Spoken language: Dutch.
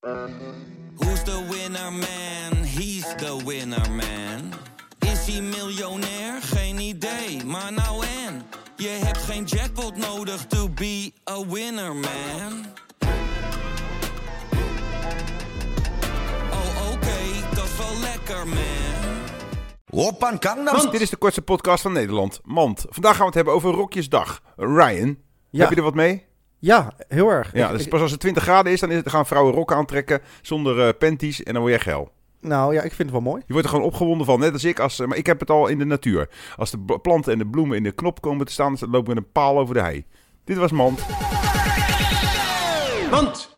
Who's the winner man? He's the winner man. Is hij miljonair? Geen idee, maar nou en. Je hebt geen jackpot nodig to be a winner man. Oh oké, dat is wel lekker man. Gangnam Dit is de kortste podcast van Nederland. Mand. Vandaag gaan we het hebben over Rokjesdag. Ryan, Ja. heb je er wat mee? Ja, heel erg. Ja, Ik- dus ik- pas als het 20 graden is, dan is het- gaan vrouwen rokken aantrekken zonder eh, panties en dan word je geil. nou ja, ik vind het wel mooi. Je wordt er gewoon opgewonden van, net als ik. Als, eh, maar ik heb het al in de natuur. Als de planten en de bloemen in de knop komen te staan, dan lopen we met een paal over de hei. Dit was Mand. Want